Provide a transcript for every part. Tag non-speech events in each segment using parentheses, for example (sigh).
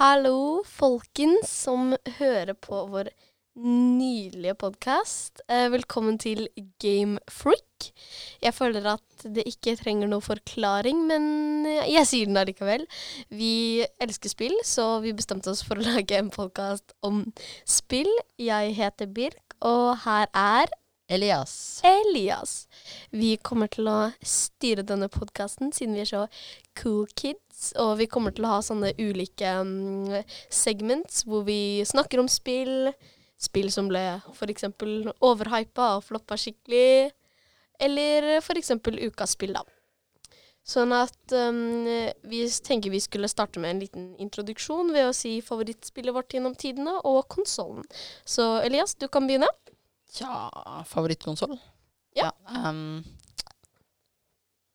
Hallo, folkens som hører på vår nydelige podkast. Eh, velkommen til Game Freak. Jeg føler at det ikke trenger noe forklaring, men jeg sier den allikevel. Vi elsker spill, så vi bestemte oss for å (laughs) lage en podkast om spill. Jeg heter Birk, og her er Elias. Elias. Vi kommer til å styre denne podkasten siden vi er så cool kids. Og vi kommer til å ha sånne ulike um, segments hvor vi snakker om spill. Spill som ble f.eks. overhypa og floppa skikkelig. Eller f.eks. ukas spill, da. Sånn at um, vi tenker vi skulle starte med en liten introduksjon ved å si favorittspillet vårt gjennom tidene og konsollen. Så Elias, du kan begynne. Tja, favorittkonsoll? Ja. ehm,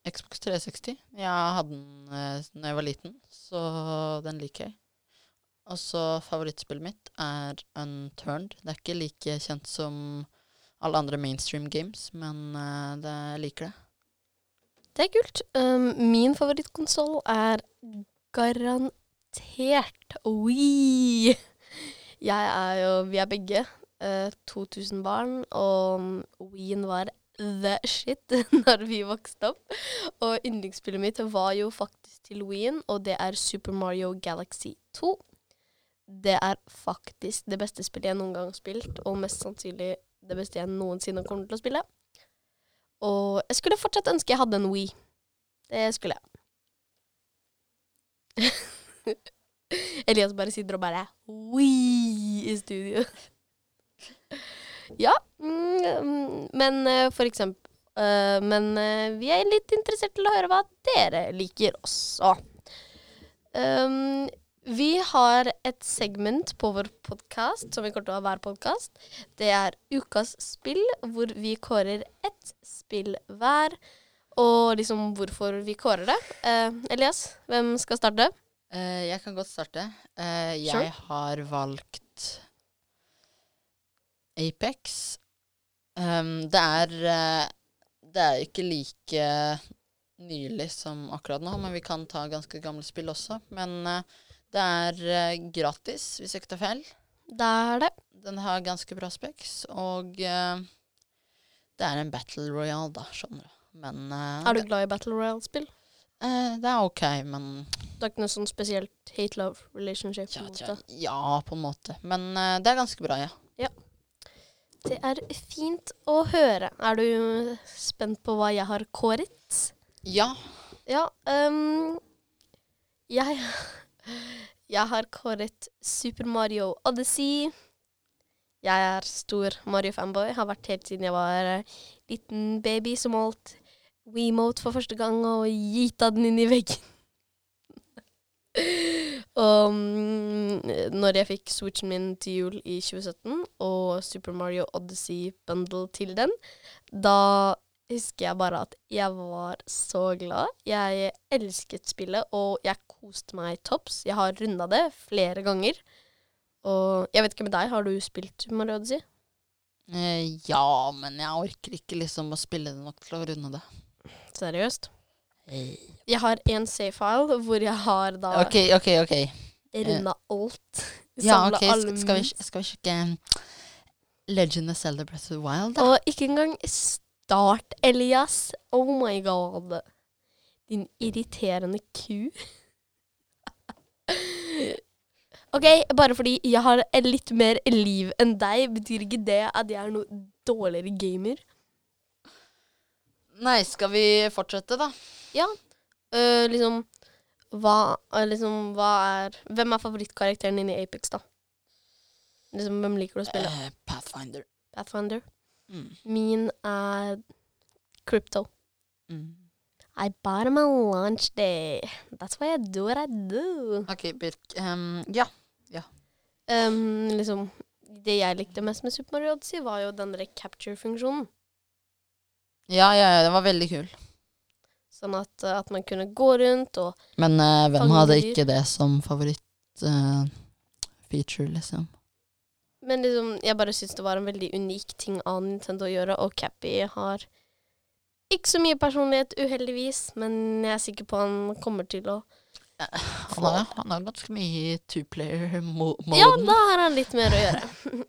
Xbox 360. Jeg hadde den uh, da jeg var liten, så den liker jeg. Og så favorittspillet mitt er Unturned. Det er ikke like kjent som alle andre mainstream games, men eh, det, jeg liker det. Det er kult. Um, min favorittkonsoll er garantert Wii. Jeg er jo Vi er begge eh, 2000 barn, og Wien var the shit (laughs) når vi vokste opp. Og yndlingsspillet mitt var jo faktisk til Wien, og det er Super Mario Galaxy 2. Det er faktisk det beste spillet jeg noen gang har spilt, og mest sannsynlig det beste jeg noensinne kommer til å spille. Og jeg skulle fortsatt ønske jeg hadde en Wii. Det skulle jeg. (laughs) Elias bare sitter og bare Wii i studio. Ja, mm, men eh, for eksempel uh, Men eh, vi er litt interessert til å høre hva dere liker også. Um, vi har et segment på vår podkast som vi kommer til å ha hver podkast. Det er Ukas spill, hvor vi kårer ett spill hver. Og liksom hvorfor vi kårer det. Uh, Elias, hvem skal starte? Uh, jeg kan godt starte. Uh, jeg Sure. har valgt Apex. Um, det er eh, Det er ikke like nylig som akkurat nå, men vi kan ta ganske gamle spill også. Men eh, det er eh, gratis, hvis jeg ikke tar feil. Det er det. Den har ganske bra specs, og uh, det er en battle royale, da, skjønner du. Men uh, Er du glad i Battle Royale-spill? Uh, det er ok, men Det er ikke noe sånn spesielt hate-love relationship? Ja, måte. Ja, på en måte. Men det er ganske bra, ja. Det er fint å høre. Er du spent på hva jeg har kåret? Ja. Ja, Um, jeg Jeg har kåret Super Mario Odyssey. Jeg er stor Mario-fanboy. Har vært helt siden jeg var eh, liten baby som holdt WeMote for første gang og gita den inn i veggen. (laughs) og mm, når jeg fikk Switchen min til jul i 2017 og Super Mario Odyssey bundle til den, da husker jeg bare at jeg var så glad. Jeg elsket spillet, og jeg koste meg topps. Jeg har runda det flere ganger. Og jeg vet ikke med deg, har du spilt Mario Odyssey? Eh, ja, men jeg orker ikke liksom å spille det nok til å runde det. Seriøst? Jeg har en save-file hvor jeg har da OK, OK, OK. runda alt. Ja, Samla ok, alle sk- skal vi, moves. skal vi sjekke um, Legend of Zelda Breath of the Wild, da? Og ikke engang start, Elias. Oh my god. Din irriterende ku. (laughs) OK, bare fordi jeg har litt mer liv enn deg, betyr ikke det at jeg er noe dårligere gamer. Nei, skal vi fortsette, da? Ja. Uh, liksom hva, øh, liksom hva er Hvem er favorittkarakteren din i Apex, da? Liksom, hvem liker du å spille? Uh, Pathfinder. Pathfinder. Mm. Min er Crypto. Mm. I bought him a launch day. That's why I do what I do. OK, Birk. Um, ja. Um, liksom, det jeg likte mest med Super Mario Odyssey, var jo den der capture-funksjonen. Ja. Ja, ja, den var veldig kul. Sånn at, uh, at man kunne gå rundt og Men eh, hvem Fange hadde dyr. ikke det som favoritt-feature, liksom? Men liksom, jeg bare syns det var en veldig unik ting av Nintendo å gjøre, og Cappy har ikke så mye personlighet, uheldigvis, men jeg er sikker på han kommer til å Han har, han har ganske mye two-player-moden. Ja, da har han litt mer å gjøre. (laughs)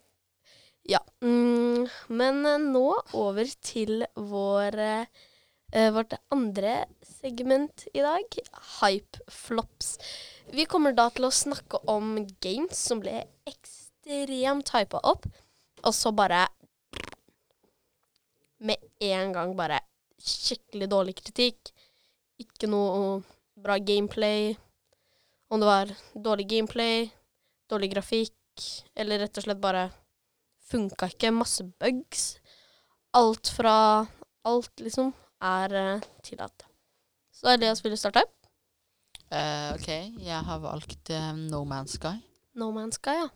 ja. Mm, men eh, nå over til vår, eh, vårt andre segment i dag, hype flops. Vi kommer da til å snakke om games som ble ekstremt hypa opp, og så bare Med en gang bare skikkelig dårlig kritikk. Ikke noe bra gameplay. Om det var dårlig gameplay, dårlig grafikk, eller rett og slett bare funka ikke. Masse bugs. Alt fra Alt, liksom, er uh, tillatt. Så Elias, vil du starte? Eh, ok, jeg har valgt uh, No Man's Sky. No Man's Sky, ja.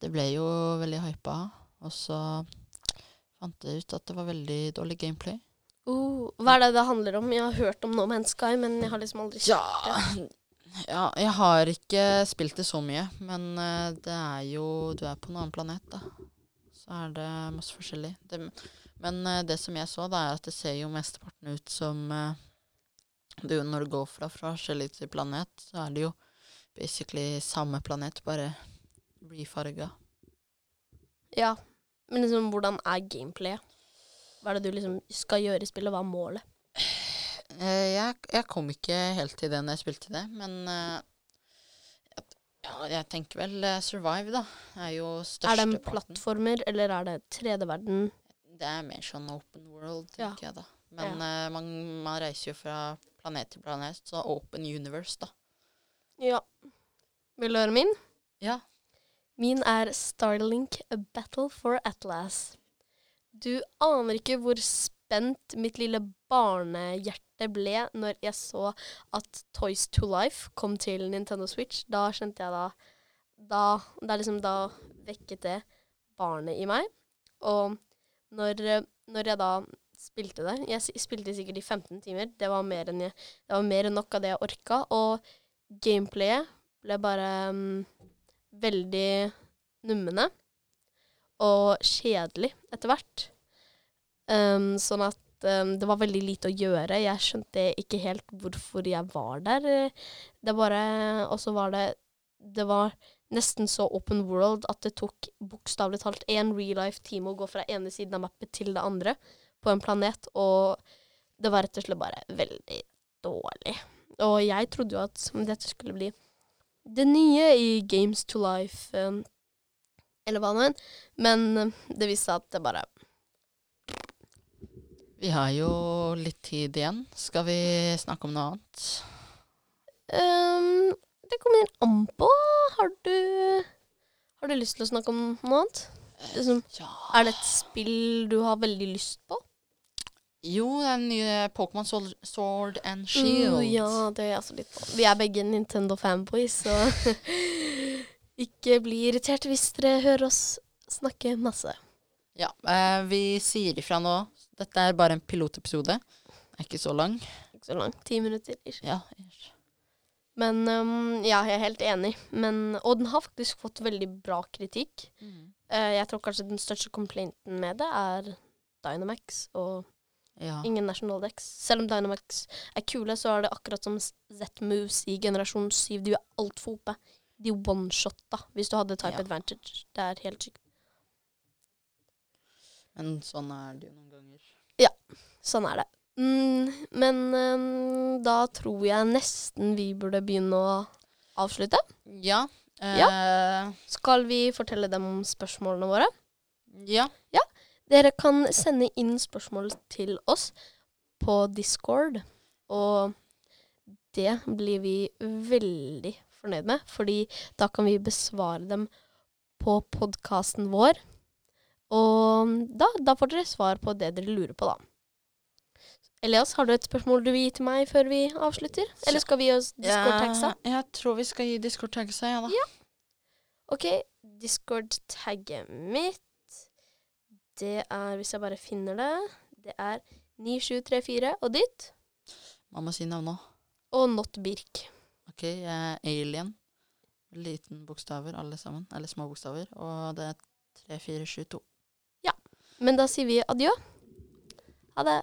Det ble jo veldig hypa, og så fant jeg ut at det var veldig dårlig gameplay. Uh, hva er det det handler om? Jeg har hørt om No Man's Sky, men jeg har liksom aldri Ja, (laughs) ja jeg har ikke spilt det så mye, men det er jo Du er på en annen planet, da. Så er det masse forskjellig. Det, men eh, det som jeg så, da, er at det ser jo mesteparten ut som eh, det jo Når du går fra forskjellig til planet, så er det jo basically samme planet, bare refarga. Ja. Men liksom, hvordan er gameplayet? Hva er det du liksom skal gjøre i spillet? Hva er målet? Eh, jeg, jeg kom ikke helt til det når jeg spilte det, men ja, jeg tenker vel uh, Survive, da. Er jo største Er det en plattformer, eller er det 3D-verden? Det er mer sånn open world, Ja. tenker jeg da. Men eh, man, man reiser jo fra planet til planet, så open universe, da. Ja. Vil du høre min? Ja. Min er Starlink A Battle for Atlas. Du aner ikke hvor spent mitt lille barnehjerte ble når jeg så at Toys to Life kom til Nintendo Switch. Da skjønte jeg da Da, da, liksom, da vekket det barnet i meg. Og når, når jeg da spilte det Jeg spilte sikkert i 15 timer. Det var mer enn, jeg, det var mer enn nok av det jeg orka. Og gameplayet ble bare um, veldig nummende og kjedelig etter hvert. Um, sånn at um, det var veldig lite å gjøre. Jeg skjønte ikke helt hvorfor jeg var der. Det bare Og så var det Det var nesten så open world at det tok bokstavelig talt én real life time å gå fra ene siden av mappet til det andre på en planet, og det var rett og slett bare veldig dårlig. Og jeg trodde jo at dette skulle bli det nye i Games to Life, um, eller hva nå enn, men det viste seg at det bare Vi har jo litt tid igjen. Skal vi snakke om noe annet? um, Det kommer an på. Har du Har du lyst til å snakke om noe annet? Liksom, Ja. er det et spill du har veldig lyst på? Jo, den nye Pokémon Sword, and Shield. Uh, ja, det er jeg også litt på. Vi er begge Nintendo fanboys, så (laughs) ikke bli irritert hvis dere hører oss snakke masse. Ja, eh, vi sier ifra nå. Dette er bare en pilotepisode. Er ikke så lang. Ikke så lang. Ti minutter. ish. Ja. ish. Men um, ja, jeg er helt enig. Men, og den har faktisk fått veldig bra kritikk. Eh, jeg tror kanskje den største complainten med det er Dynamax og ja. ingen National Dex. Selv om Dynamax er kule, så er det akkurat som Z-moves i generasjon 7. De er altfor oppe. De one-shotta hvis du hadde type Ja. advantage. Det er helt sykt. Men sånn er det jo noen ganger. Ja, Sånn er det. Mm, men um, da tror jeg nesten vi burde begynne å avslutte. Ja. eh, Skal vi fortelle dem om spørsmålene våre? ja. Dere kan sende inn spørsmål til oss på Discord, og det blir vi veldig fornøyd med, fordi da kan vi besvare dem på podkasten vår. Og da, da får dere svar på det dere lurer på, da. Elias, har du et spørsmål du vil gi til meg før vi avslutter? Eller skal vi gi oss Discord-tagsa? Ja, jeg tror vi skal gi Discord-tagsa, ja da. Ja. Ok, Discord-tagget mitt Det er, hvis jeg bare finner det Det er 9734 og ditt. Man må si navnet òg. Og Not Birk. Ok, jeg er alien. Liten bokstaver, alle sammen. Eller små bokstaver. Og det er 3472. Men da sier vi adjø. Ha det.